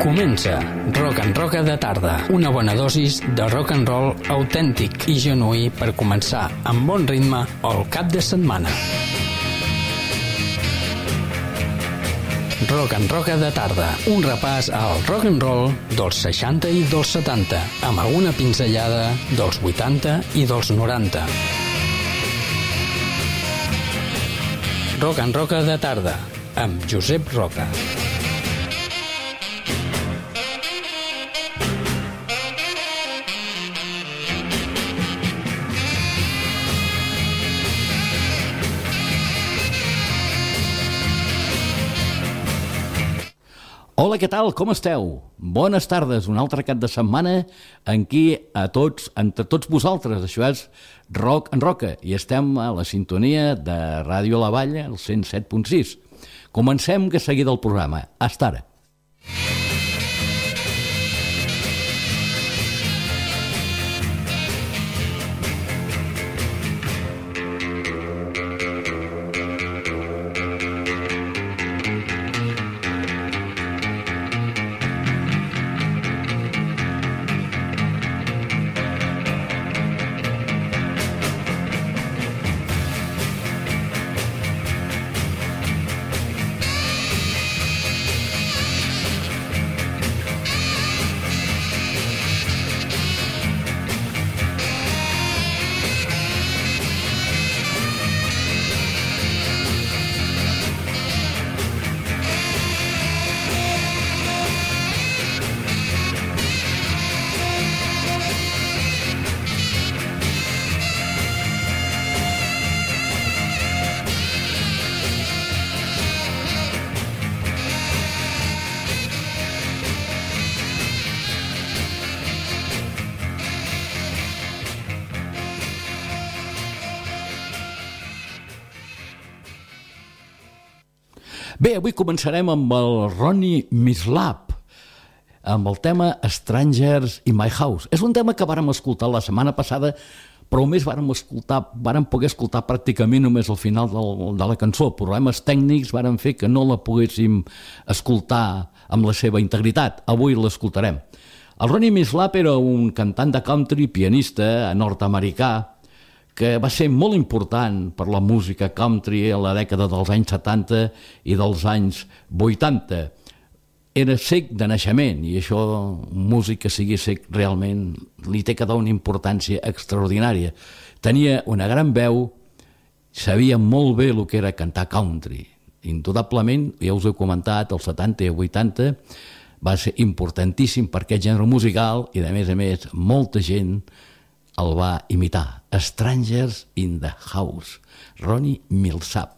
Comença Rock and Roca de tarda, una bona dosis de rock and roll autèntic i genuí per començar amb bon ritme el cap de setmana. Rock and Roca de tarda, un repàs al rock and roll dels 60 i dels 70, amb alguna pinzellada dels 80 i dels 90. Rock and Roca de tarda, amb Josep Roca. Hola, què tal? Com esteu? Bones tardes, un altre cap de setmana en qui a tots, entre tots vosaltres, això és Rock en Roca, i estem a la sintonia de Ràdio La Valla, el 107.6. Comencem que seguida el programa. Hasta ara. Bé, avui començarem amb el Ronnie Mislap, amb el tema Strangers in My House. És un tema que vàrem escoltar la setmana passada, però més vàrem, escoltar, vàrem poder escoltar pràcticament només al final del, de la cançó. Problemes tècnics varen fer que no la poguéssim escoltar amb la seva integritat. Avui l'escoltarem. El Ronnie Mislap era un cantant de country, pianista nord-americà, que va ser molt important per la música country a la dècada dels anys 70 i dels anys 80. Era sec de naixement i això, un músic que sigui sec realment li té que dar una importància extraordinària. Tenia una gran veu, sabia molt bé el que era cantar country. Indudablement, ja us he comentat, als 70 i 80 va ser importantíssim per aquest gènere musical i, de més a més, molta gent el va imitar. Strangers in the House, Ronnie Millsap.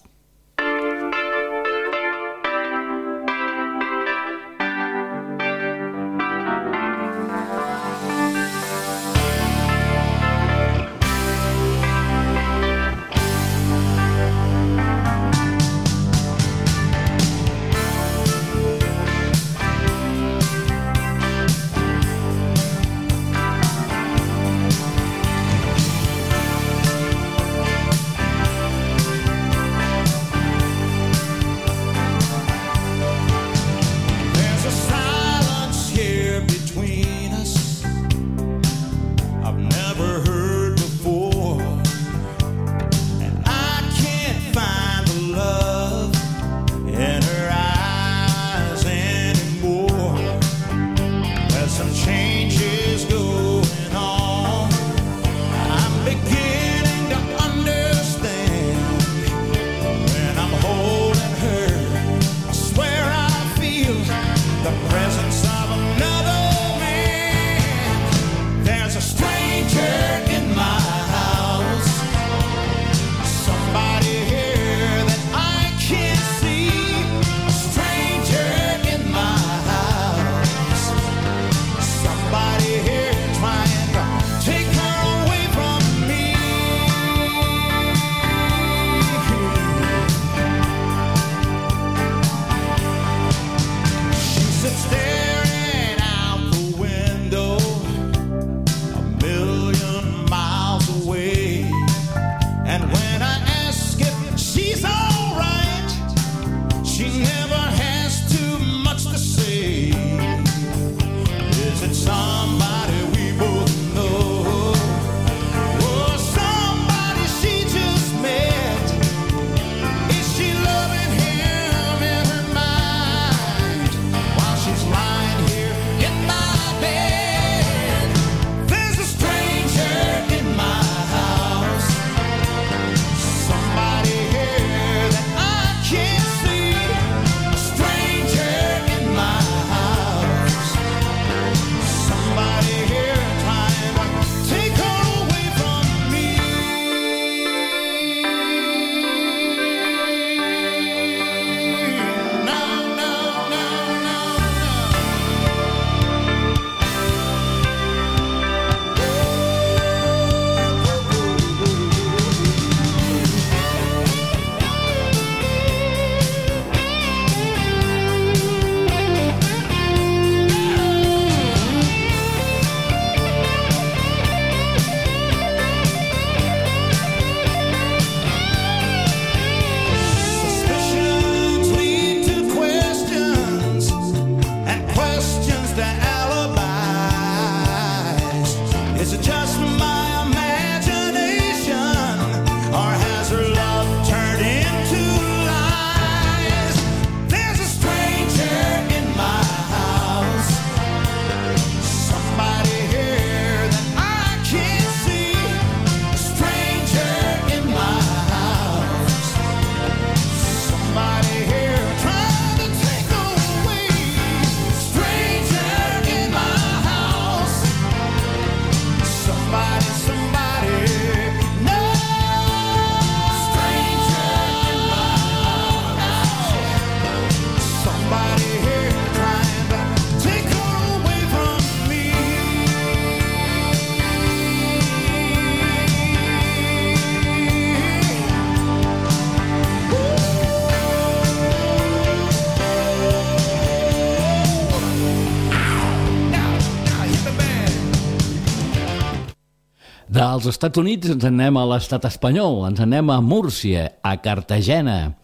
Estats Units ens anem a l'estat espanyol, ens anem a Múrcia, a Cartagena.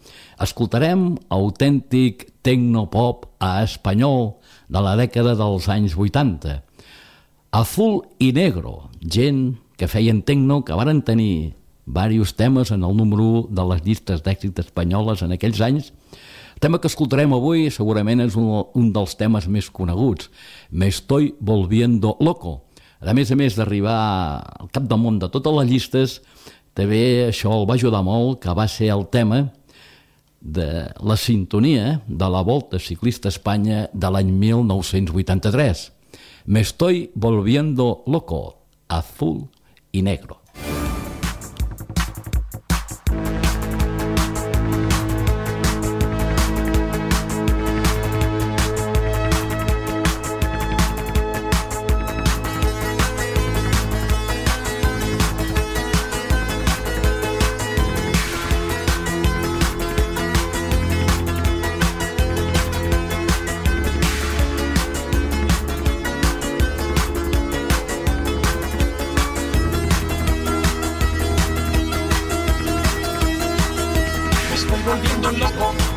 Escoltarem autèntic tecnopop a espanyol de la dècada dels anys 80. Azul i Negro, gent que feien tecno, que varen tenir diversos temes en el número de les llistes d'èxit espanyoles en aquells anys. El tema que escoltarem avui segurament és un, un dels temes més coneguts. Me estoy volviendo loco. A més a més d'arribar al cap del món de totes les llistes, també això el va ajudar molt, que va ser el tema de la sintonia de la Volta Ciclista Espanya de l'any 1983. Me estoy volviendo loco, azul y negro.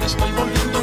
estoy volviendo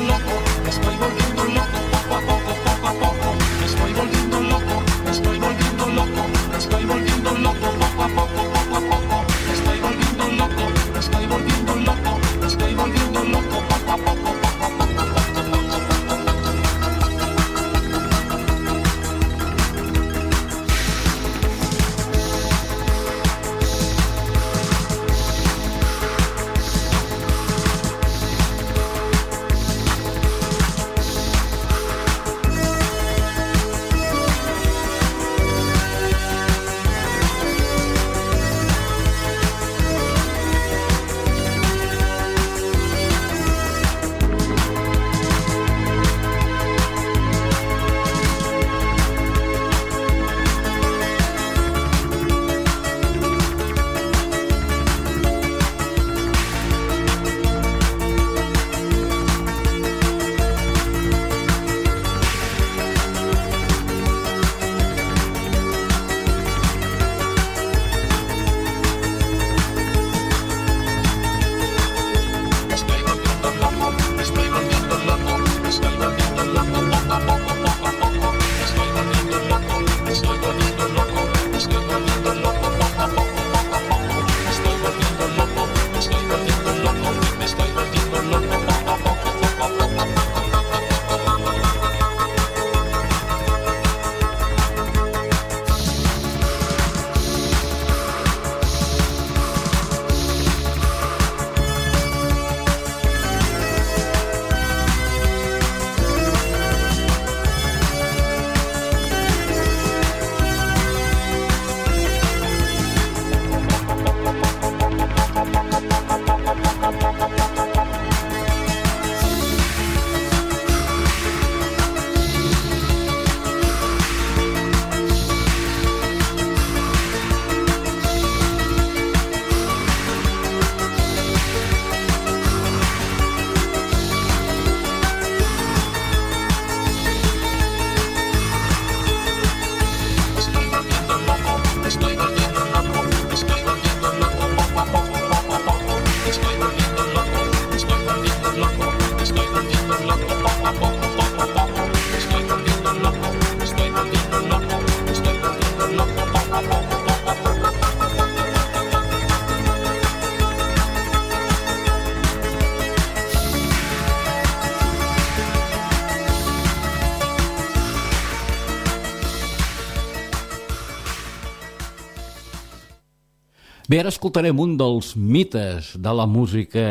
Bé, ara escoltarem un dels mites de la música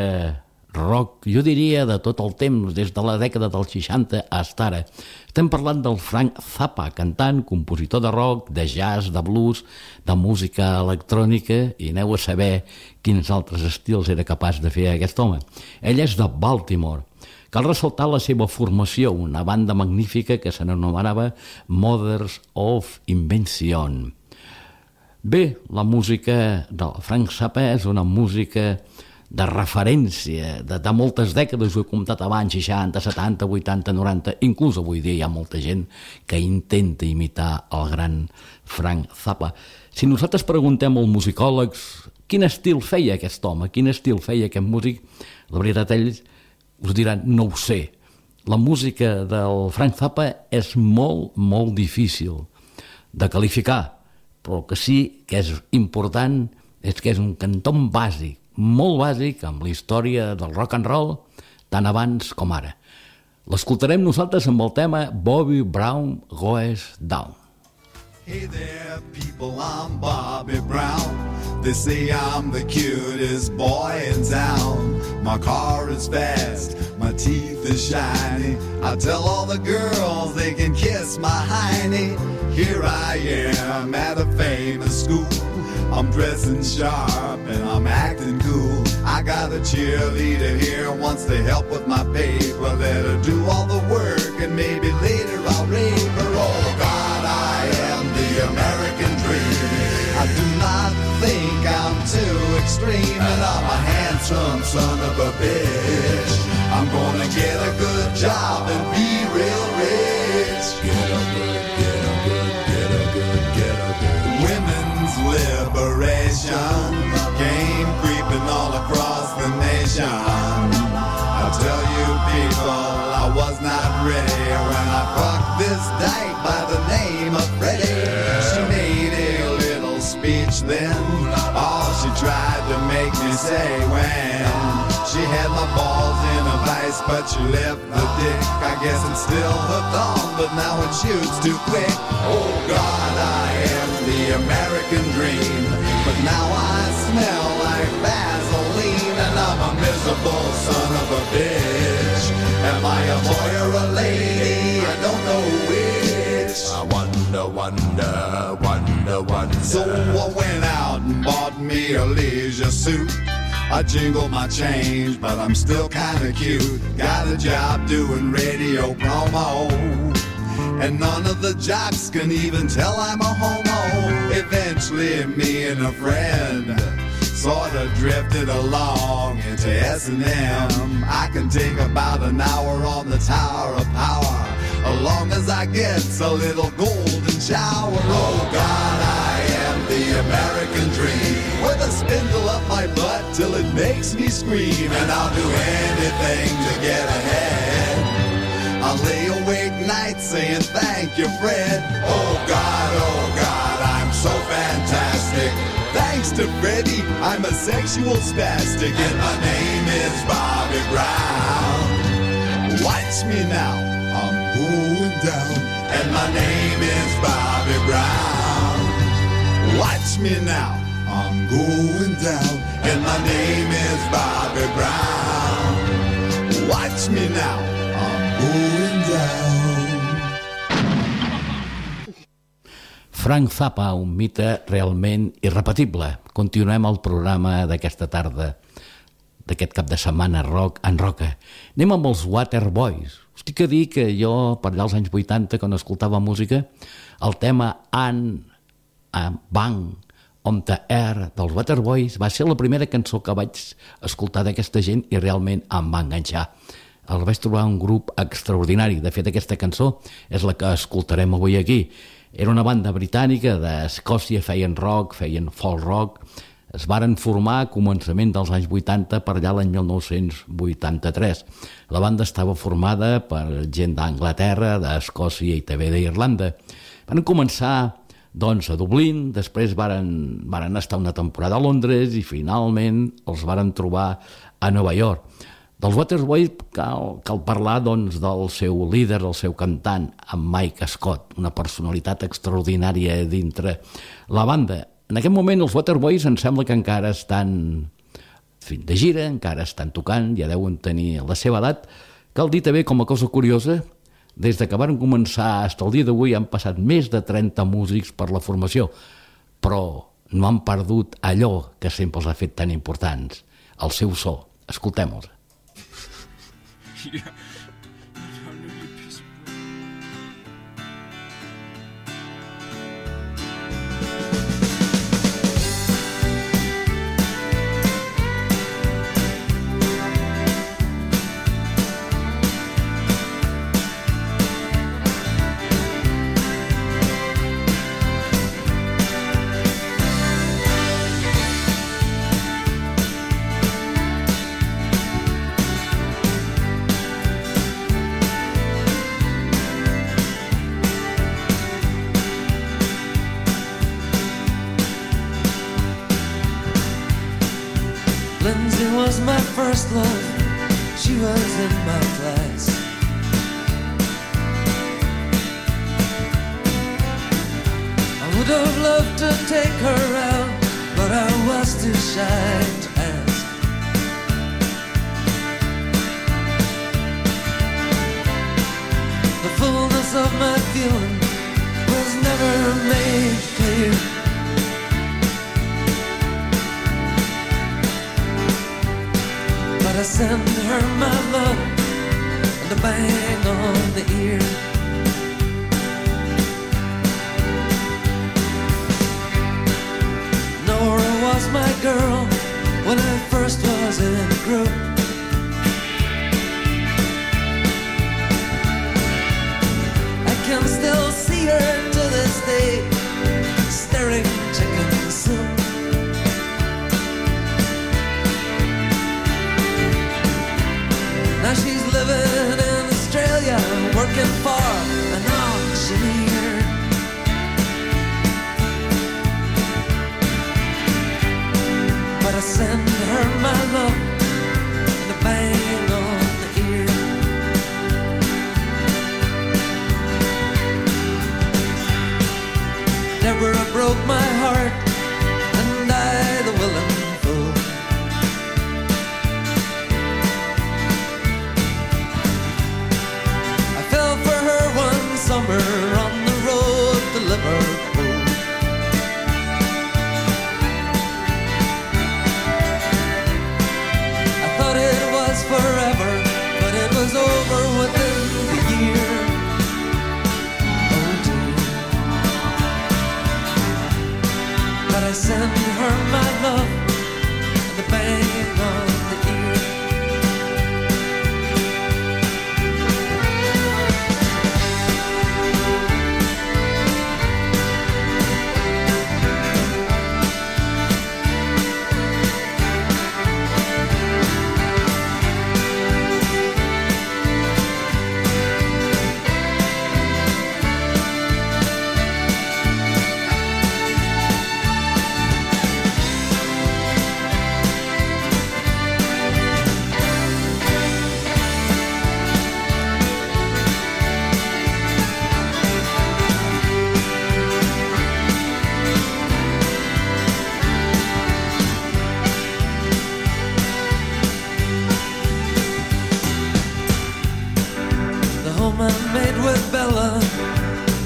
rock, jo diria de tot el temps, des de la dècada dels 60 fins ara. Estem parlant del Frank Zappa, cantant, compositor de rock, de jazz, de blues, de música electrònica, i aneu a saber quins altres estils era capaç de fer aquest home. Ell és de Baltimore. Cal ressaltar la seva formació, una banda magnífica que se n'anomenava Mothers of Invention. Bé, la música del Frank Zappa és una música de referència de, de moltes dècades, ho he comptat abans, 60, 70, 80, 90, inclús avui dia hi ha molta gent que intenta imitar el gran Frank Zappa. Si nosaltres preguntem als musicòlegs quin estil feia aquest home, quin estil feia aquest músic, la veritat ells us diran, no ho sé. La música del Frank Zappa és molt, molt difícil de qualificar, però que sí que és important és que és un canton bàsic, molt bàsic amb la història del rock and roll, tant abans com ara. L'escoltarem nosaltres amb el tema Bobby Brown Goes Down. Hey there, people, I'm Bobby Brown. They say I'm the cutest boy in town. My car is fast, my teeth are shiny. I tell all the girls they can kiss my hiney. Here I am at a famous school. I'm dressing sharp and I'm acting cool. I got a cheerleader here wants to help with my paper. Let her do all the work and maybe too extreme and I'm a handsome son of a bitch. I'm gonna get a good job and be real rich. Get a good, get a good, get a good, get a good. Women's liberation came creeping all across the nation. I tell you people, I was not ready when I fucked this dyke by the name of say when she had my balls in a vice, but she left the dick. I guess I'm still hooked on, but now it shoots too quick. Oh God, I am the American dream, but now I smell like Vaseline, and I'm a miserable son of a bitch. Am I a boy or a lady? I don't know which. I ah, wonder, wonder, wonder, wonder. So I went out and bought me a leisure suit. I jingle my change, but I'm still kinda cute. Got a job doing radio promo. And none of the jocks can even tell I'm a homo. Eventually, me and a friend sorta drifted along into S&M. I can take about an hour on the Tower of Power, as long as I get a little golden shower. Oh God, I am the American dream, with a spindle up my butt till it makes me scream, and I'll do anything to get ahead. I lay awake nights saying thank you, Fred. Oh God, oh God, I'm so fantastic. Thanks to Freddie, I'm a sexual spastic, and my name is Bobby Brown. Watch me now, Going down, and my name is Bobby Brown. Watch me now, I'm going down, and my name is Bobby Brown. Watch me now, I'm going down. Frank Zappa, un mite realment irrepetible. Continuem el programa d'aquesta tarda, d'aquest cap de setmana rock en roca. Anem amb els Waterboys. Us dic dir que jo, per allà als anys 80, quan escoltava música, el tema An Bang, on the Air dels Waterboys va ser la primera cançó que vaig escoltar d'aquesta gent i realment em va enganxar. El vaig trobar un grup extraordinari. De fet, aquesta cançó és la que escoltarem avui aquí. Era una banda britànica d'Escòcia, feien rock, feien folk rock, es varen formar a començament dels anys 80 per allà l'any 1983. La banda estava formada per gent d'Anglaterra, d'Escòcia i també d'Irlanda. Van començar doncs, a Dublín, després varen, varen estar una temporada a Londres i finalment els varen trobar a Nova York. Dels Waterboys cal, cal parlar doncs, del seu líder, el seu cantant, en Mike Scott, una personalitat extraordinària dintre la banda. En aquest moment els Waterboys em sembla que encara estan de gira, encara estan tocant, ja deuen tenir la seva edat. Cal dir també com a cosa curiosa, des de que van començar fins al dia d'avui han passat més de 30 músics per la formació, però no han perdut allò que sempre els ha fet tan importants, el seu so. Escoltem-los. Yeah.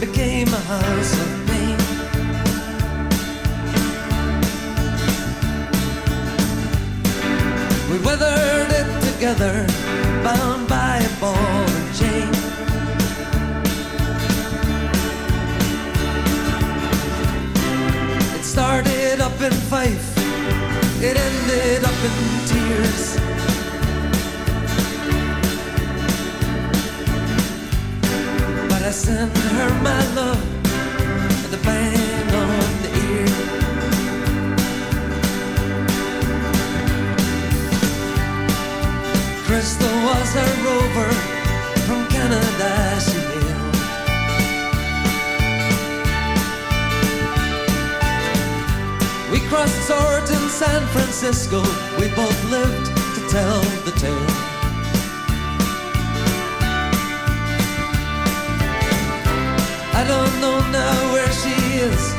became a house of pain. We weathered it together, bound by a ball and chain. It started up in Fife, it ended up in tears. send her my love and the band on the ear. Crystal was a rover from Canada she hailed. We crossed swords in San Francisco. We both lived to tell the tale. I don't know now where she is.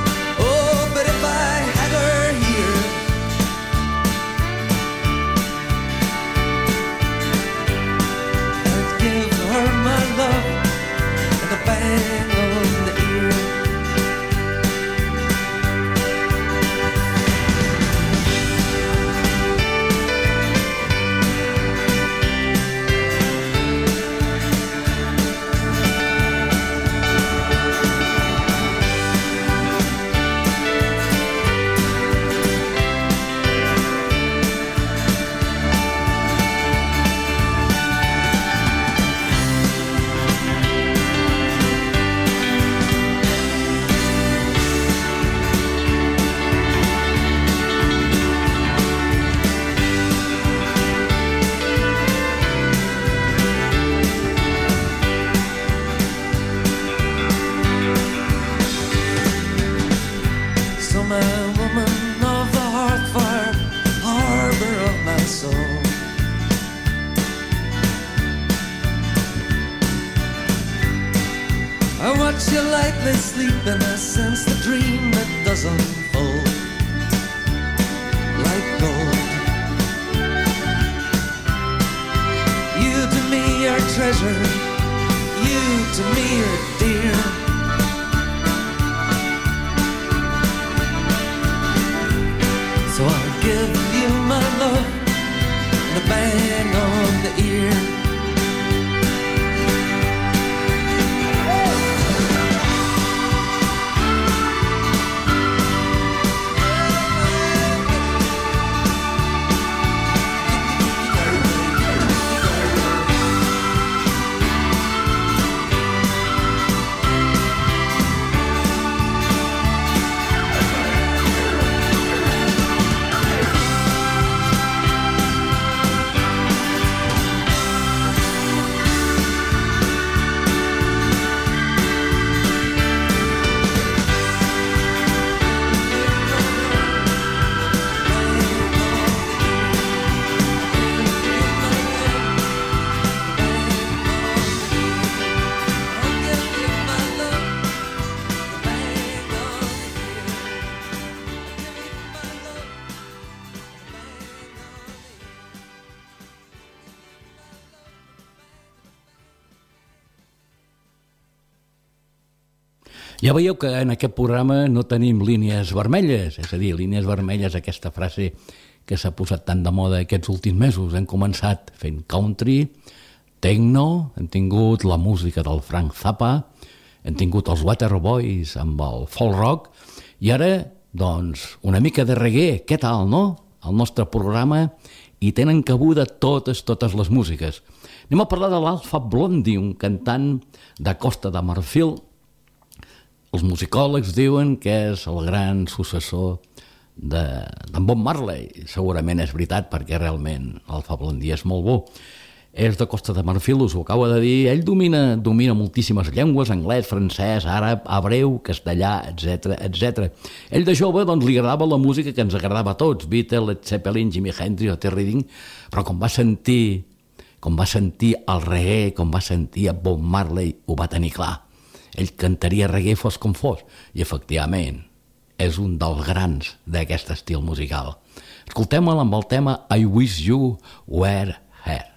Ja veieu que en aquest programa no tenim línies vermelles, és a dir, línies vermelles, aquesta frase que s'ha posat tan de moda aquests últims mesos. Hem començat fent country, techno, hem tingut la música del Frank Zappa, hem tingut els Waterboys amb el folk rock, i ara, doncs, una mica de reggae, què tal, no? El nostre programa i tenen cabuda totes, totes les músiques. Anem a parlar de l'Alfa Blondie, un cantant de Costa de Marfil, els musicòlegs diuen que és el gran successor d'en de, Bob Marley. Segurament és veritat, perquè realment el Fa Blondí és molt bo. És de Costa de Marfil, us ho acabo de dir. Ell domina, domina moltíssimes llengües, anglès, francès, àrab, hebreu, castellà, etc etc. Ell de jove doncs, li agradava la música que ens agradava a tots, Beatles, Led Zeppelin, Jimi Hendrix o Terry Dean, però com va sentir com va sentir el reggae, com va sentir a Bob Marley, ho va tenir clar ell cantaria reggae fos com fos, i efectivament és un dels grans d'aquest estil musical. Escoltem-el amb el tema I Wish You Were Here.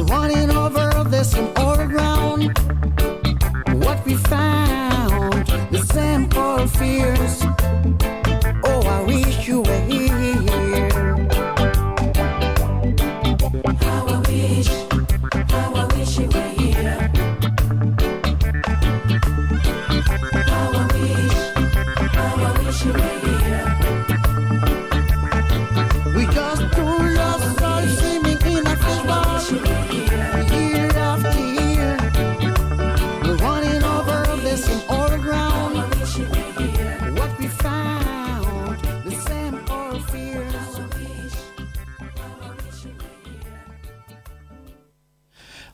Running over the same old ground. What we found, fears.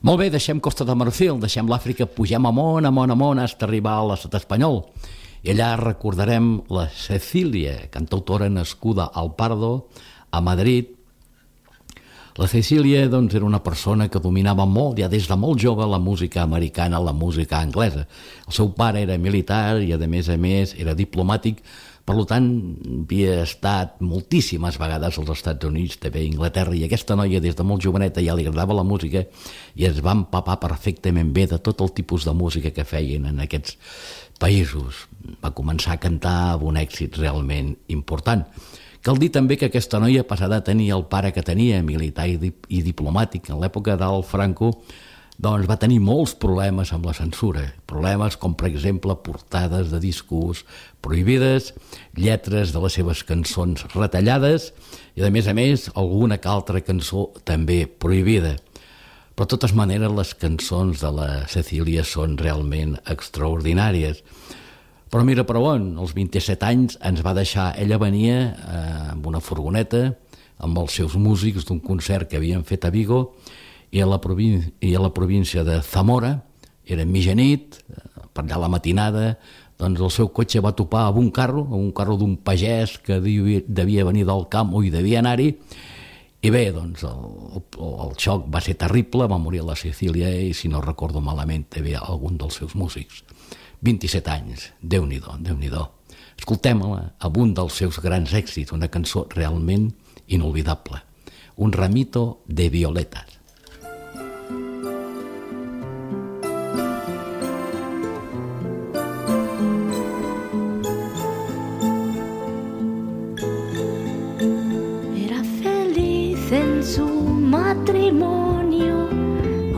Molt bé, deixem Costa de Marfil, deixem l'Àfrica, pugem amunt, amunt, amunt, fins a arribar a l'estat espanyol. I allà recordarem la Cecília, cantautora nascuda al Pardo, a Madrid. La Cecília doncs, era una persona que dominava molt, ja des de molt jove, la música americana, la música anglesa. El seu pare era militar i, a més a més, era diplomàtic, per tant, havia estat moltíssimes vegades als Estats Units, també a Inglaterra, i aquesta noia des de molt joveneta ja li agradava la música i es va empapar perfectament bé de tot el tipus de música que feien en aquests països. Va començar a cantar amb un èxit realment important. Cal dir també que aquesta noia passada a tenir el pare que tenia, militar i, i diplomàtic, en l'època del Franco, doncs va tenir molts problemes amb la censura. Problemes com, per exemple, portades de discos prohibides, lletres de les seves cançons retallades i, a més a més, alguna que altra cançó també prohibida. Però, de totes maneres, les cançons de la Cecília són realment extraordinàries. Però mira per on, als 27 anys ens va deixar, ella venia eh, amb una furgoneta amb els seus músics d'un concert que havien fet a Vigo i a la, provín i a la província de Zamora, era mitjanit, per allà la matinada, doncs el seu cotxe va topar amb un carro, amb un carro d'un pagès que devia, venir del camp o hi devia anar-hi, i bé, doncs el, el, el xoc va ser terrible, va morir a la Sicília i, si no recordo malament, també algun dels seus músics. 27 anys, Déu-n'hi-do, déu nhi déu Escoltem-la amb un dels seus grans èxits, una cançó realment inolvidable. Un ramito de violetas.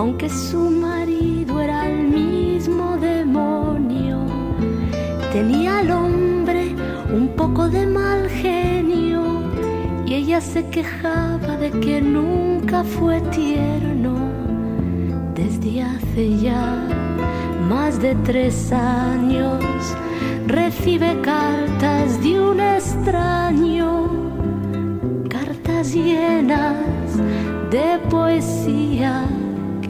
Aunque su marido era el mismo demonio. Tenía al hombre un poco de mal genio y ella se quejaba de que nunca fue tierno. Desde hace ya más de tres años recibe cartas de un extraño cartas llenas de poesía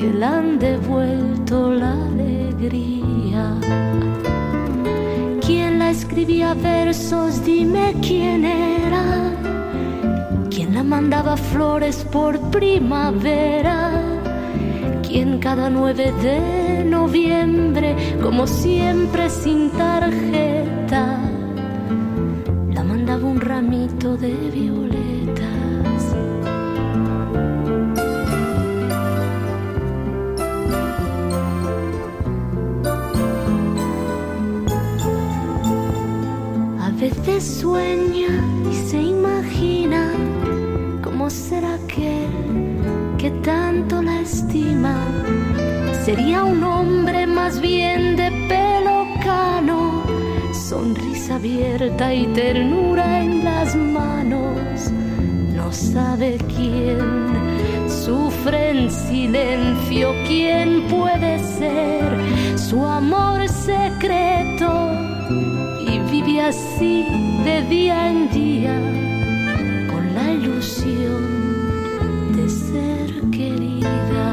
que le han devuelto la alegría. ¿Quién la escribía versos? Dime quién era. ¿Quién la mandaba flores por primavera? ¿Quién cada 9 de noviembre, como siempre sin tarjeta, la mandaba un ramito de violetas? Se sueña y se imagina cómo será aquel que tanto la estima. Sería un hombre más bien de pelo cano, sonrisa abierta y ternura en las manos. No sabe quién sufre en silencio, quién puede ser su amor secreto así de día en día con la ilusión de ser querida.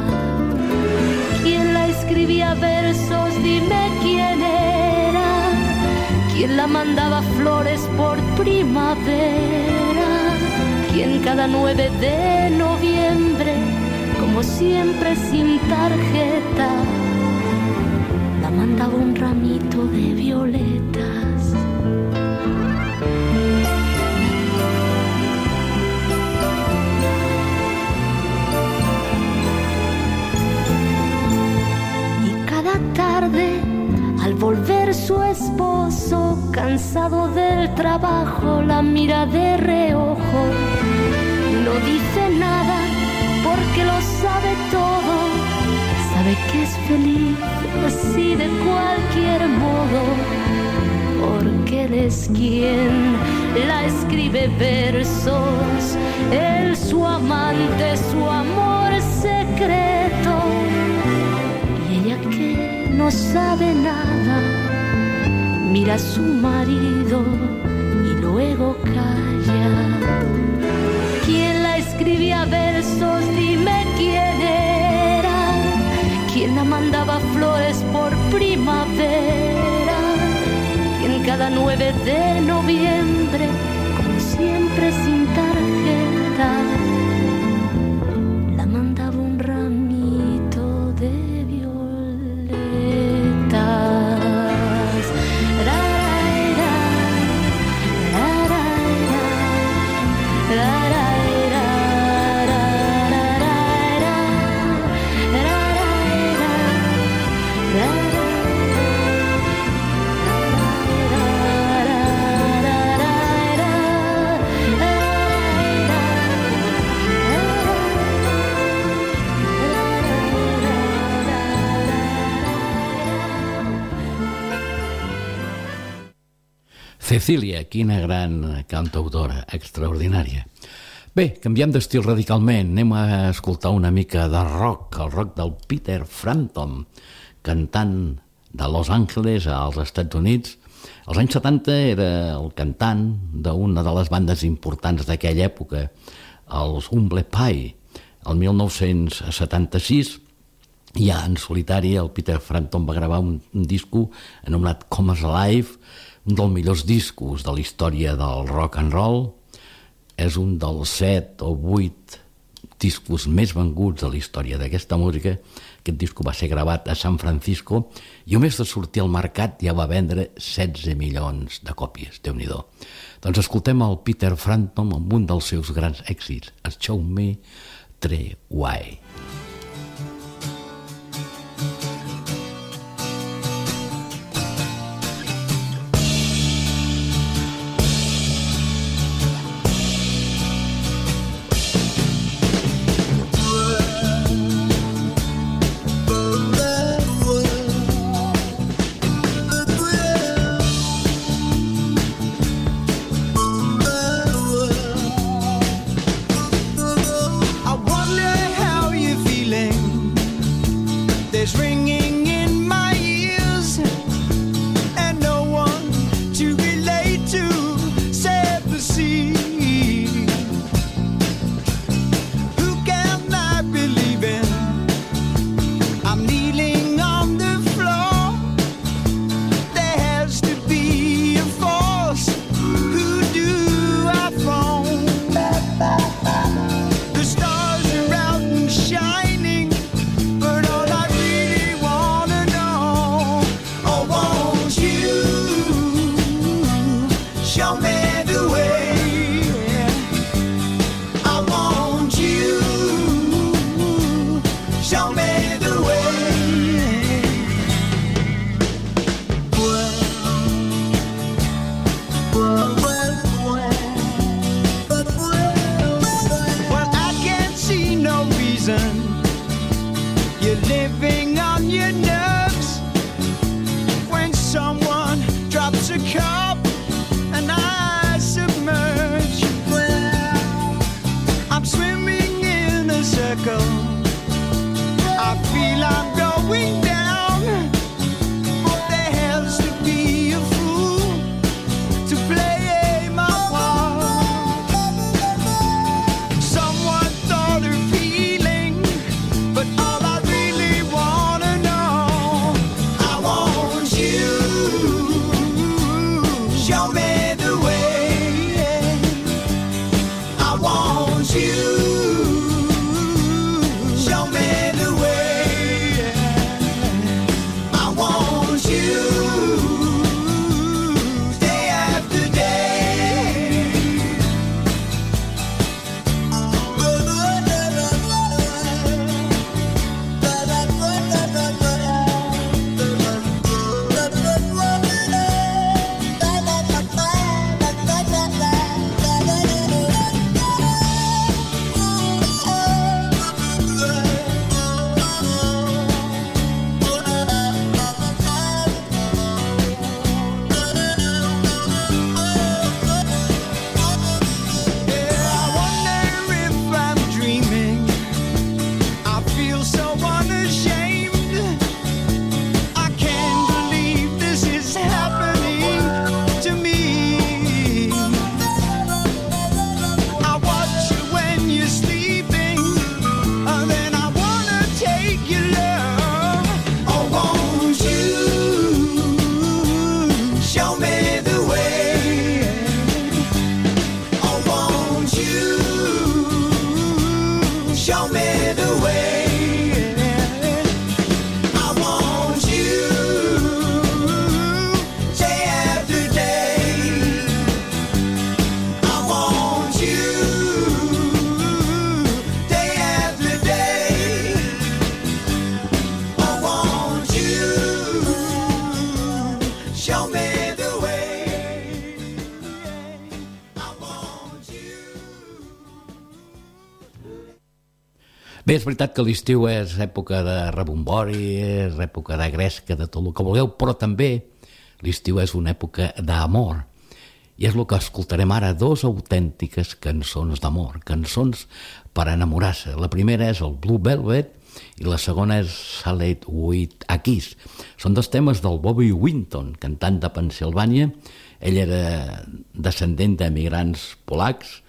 ¿Quién la escribía versos? Dime quién era. ¿Quién la mandaba flores por primavera? ¿Quién cada 9 de noviembre, como siempre sin tarjeta, la mandaba un ramito de violetas? Volver su esposo, cansado del trabajo, la mira de reojo. No dice nada porque lo sabe todo. Sabe que es feliz así de cualquier modo. Porque él es quien la escribe versos. Él su amante, su amor secreto no sabe nada mira a su marido y luego calla. ¿Quién la escribía versos? Dime quién era. ¿Quién la mandaba flores por primavera? ¿Quién cada 9 de noviembre, como siempre sin Cecília, quina gran cantautora, extraordinària. Bé, canviem d'estil radicalment, anem a escoltar una mica de rock, el rock del Peter Frampton, cantant de Los Angeles als Estats Units. Als anys 70 era el cantant d'una de les bandes importants d'aquella època, els Humble Pie. El 1976 ja en solitari el Peter Frampton va gravar un, un disco anomenat Comes Alive, un dels millors discos de la història del rock and roll. És un dels set o vuit discos més venguts de la història d'aquesta música. Aquest disco va ser gravat a San Francisco i només de sortir al mercat ja va vendre 16 milions de còpies, déu nhi Doncs escoltem el Peter Frampton amb un dels seus grans èxits, Show Me Three Way. És veritat que l'estiu és època de rebombori, és època de gresca, de tot el que vulgueu, però també l'estiu és una època d'amor. I és el que escoltarem ara, dos autèntiques cançons d'amor, cançons per enamorar-se. La primera és el Blue Velvet i la segona és Salad with a Kiss. Són dos temes del Bobby Winton, cantant de Pensilvània. Ell era descendent d'emigrants polacs,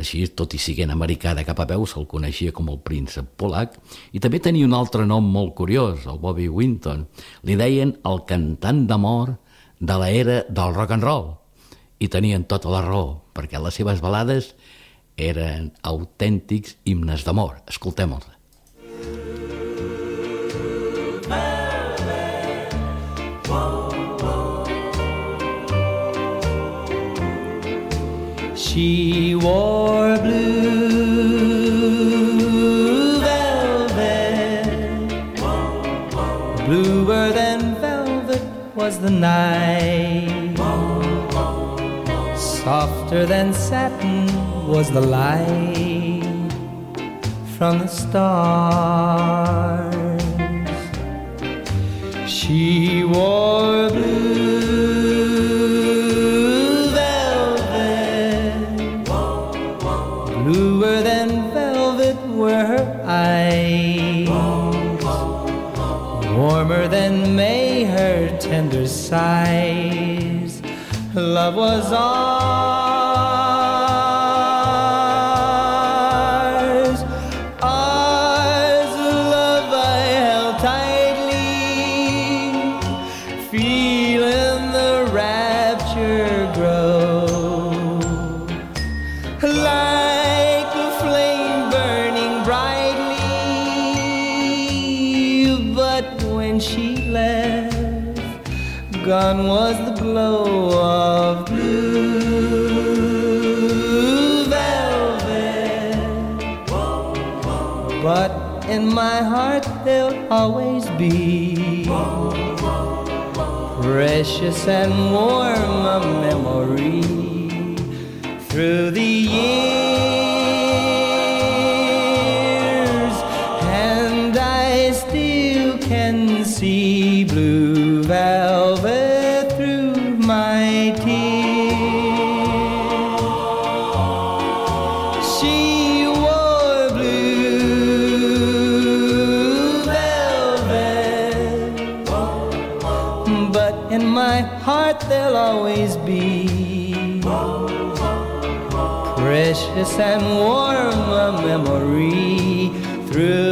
així, tot i siguent americà de cap a peu, se'l coneixia com el príncep polac, i també tenia un altre nom molt curiós, el Bobby Winton. Li deien el cantant d'amor de l'era del rock and roll, i tenien tota la raó, perquè les seves balades eren autèntics himnes d'amor. Escoltem-los. She wore blue velvet. Bluer than velvet was the night. Softer than satin was the light from the stars. She wore blue Warmer than May her tender sighs. Love was ours. But in my heart, there'll always be precious and warm a memory through the years, precious and warm a memory through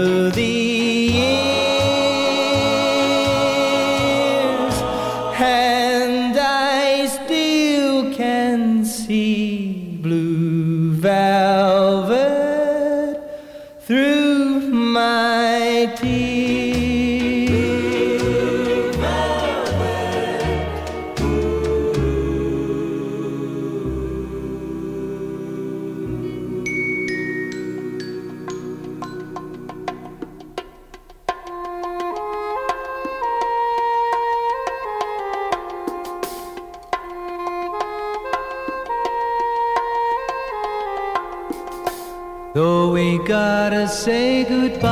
say goodbye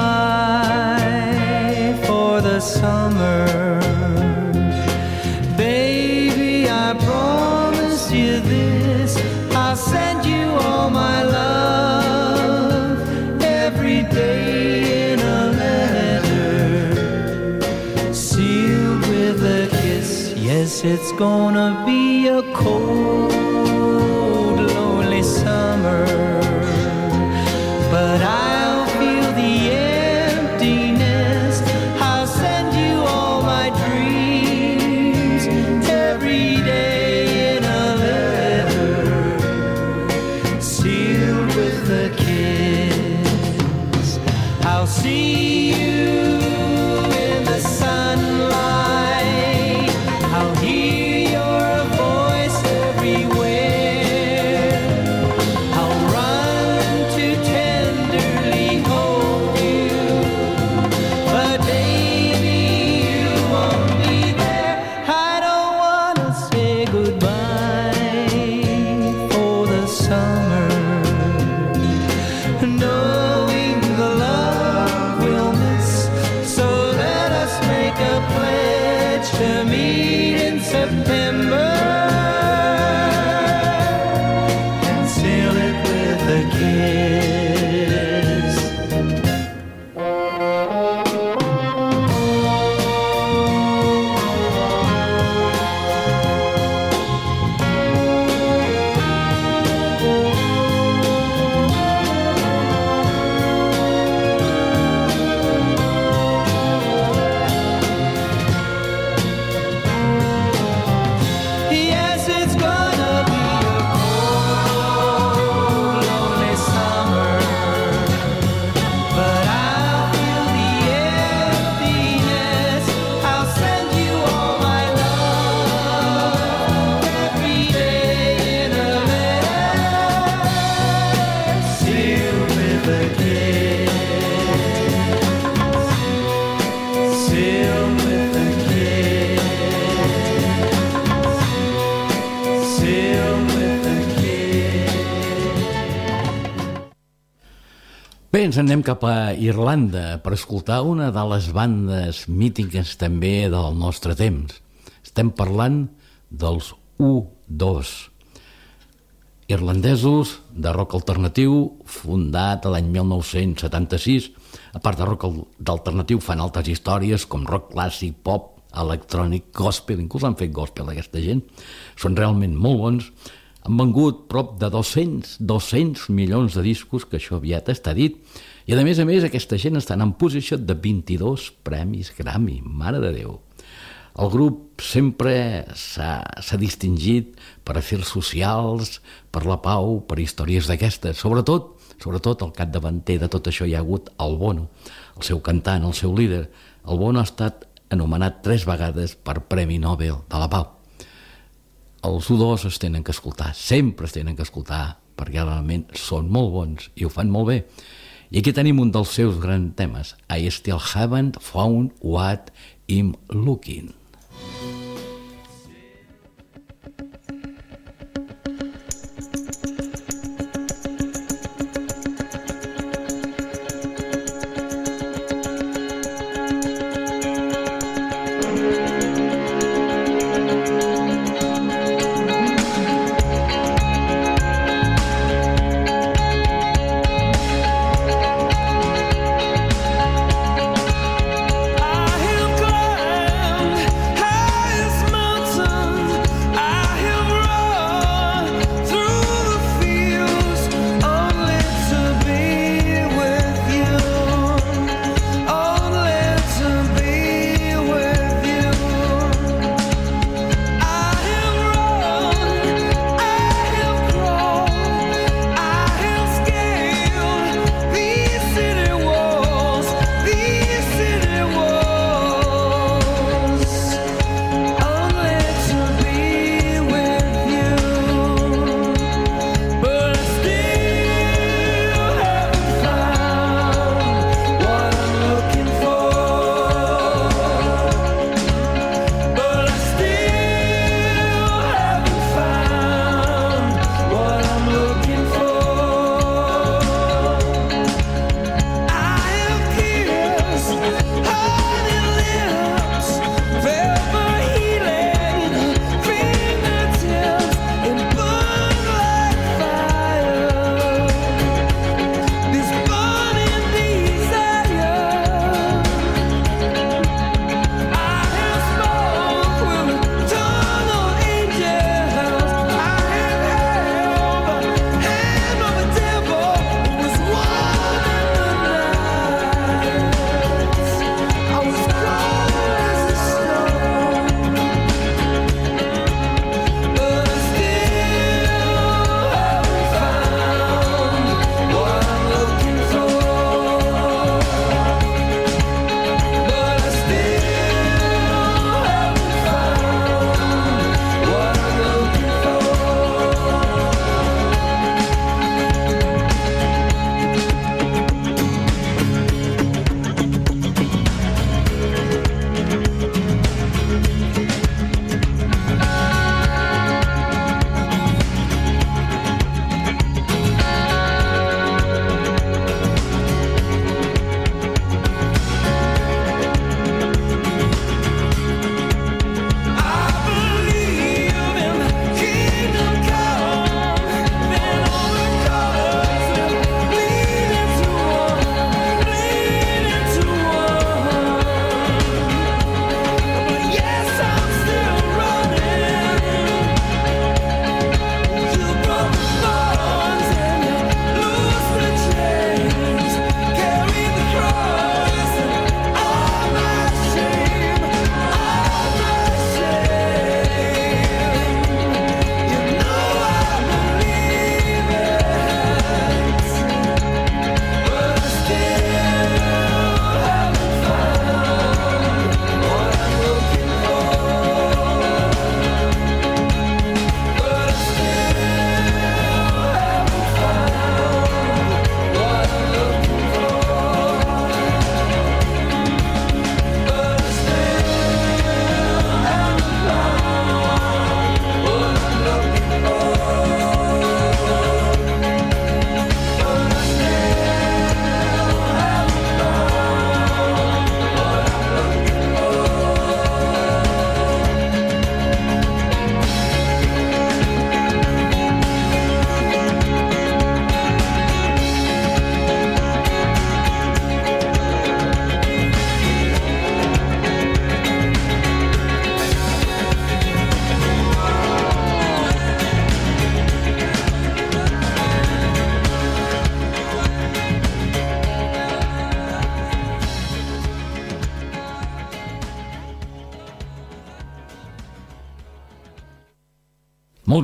for the summer. Baby, I promise you this. I'll send you all my love every day in a letter. Sealed with a kiss. Yes, it's gonna be a cold, lonely summer. But I'll ens anem cap a Irlanda per escoltar una de les bandes mítiques també del nostre temps. Estem parlant dels U2, irlandesos de rock alternatiu, fundat l'any 1976. A part de rock al- d'alternatiu fan altres històries com rock clàssic, pop, electrònic, gospel, inclús han fet gospel aquesta gent. Són realment molt bons. Han vengut prop de 200, 200 milions de discos, que això aviat està dit, i a més a més aquesta gent estan en posició de 22 premis Grammy, mare de Déu. El grup sempre s'ha distingit per afers socials, per la pau, per històries d'aquestes. Sobretot, sobretot el capdavanter de tot això hi ha hagut el Bono, el seu cantant, el seu líder. El Bono ha estat anomenat tres vegades per Premi Nobel de la Pau. Els U2 es tenen que escoltar, sempre es tenen que escoltar, perquè realment són molt bons i ho fan molt bé. I aquí tenim un dels seus grans temes, I still haven't found what I'm looking.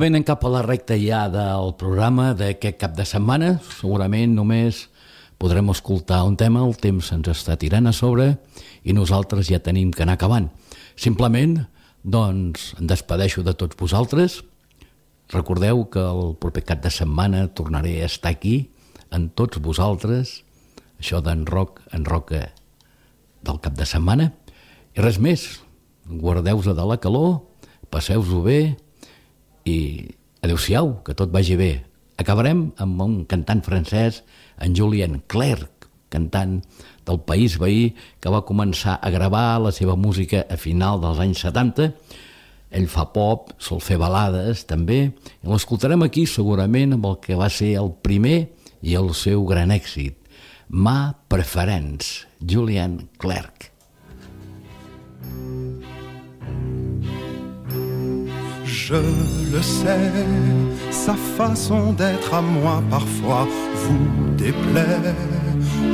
Anem cap a la recta ja del programa d'aquest cap de setmana. Segurament només podrem escoltar un tema, el temps ens està tirant a sobre i nosaltres ja tenim que anar acabant. Simplement, doncs, em despedeixo de tots vosaltres. Recordeu que el proper cap de setmana tornaré a estar aquí, en tots vosaltres, això d'en rock, en roca del cap de setmana. I res més, guardeu-vos de la calor, passeu-vos-ho bé i adeu-siau, que tot vagi bé. Acabarem amb un cantant francès, en Julien Clerc, cantant del país veí, que va començar a gravar la seva música a final dels anys 70. Ell fa pop, sol fer balades també, i l'escoltarem aquí segurament amb el que va ser el primer i el seu gran èxit, Ma Preference, Julian Clerc. Je le sais, sa façon d'être à moi parfois vous déplaît.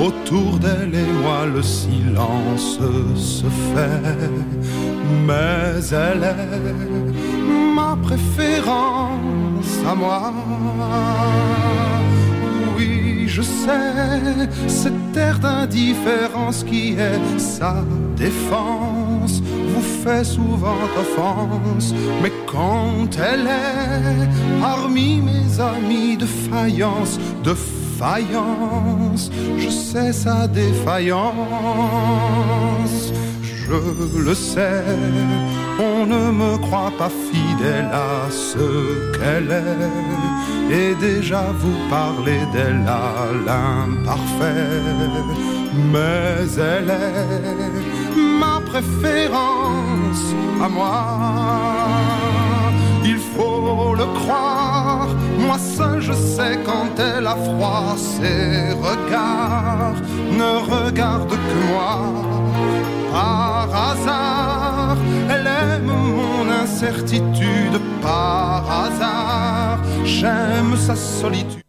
Autour d'elle et moi le silence se fait, mais elle est ma préférence à moi. Je sais, cette air d'indifférence qui est sa défense vous fait souvent offense, mais quand elle est parmi mes amis de faïence, de faïence, je sais sa défaillance. Je le sais, on ne me croit pas fidèle à ce qu'elle est, et déjà vous parlez d'elle à l'imparfait, mais elle est ma préférence à moi. Le croire, moi seul je sais quand elle a froid, ses regards ne regardent que moi. Par hasard, elle aime mon incertitude, par hasard, j'aime sa solitude.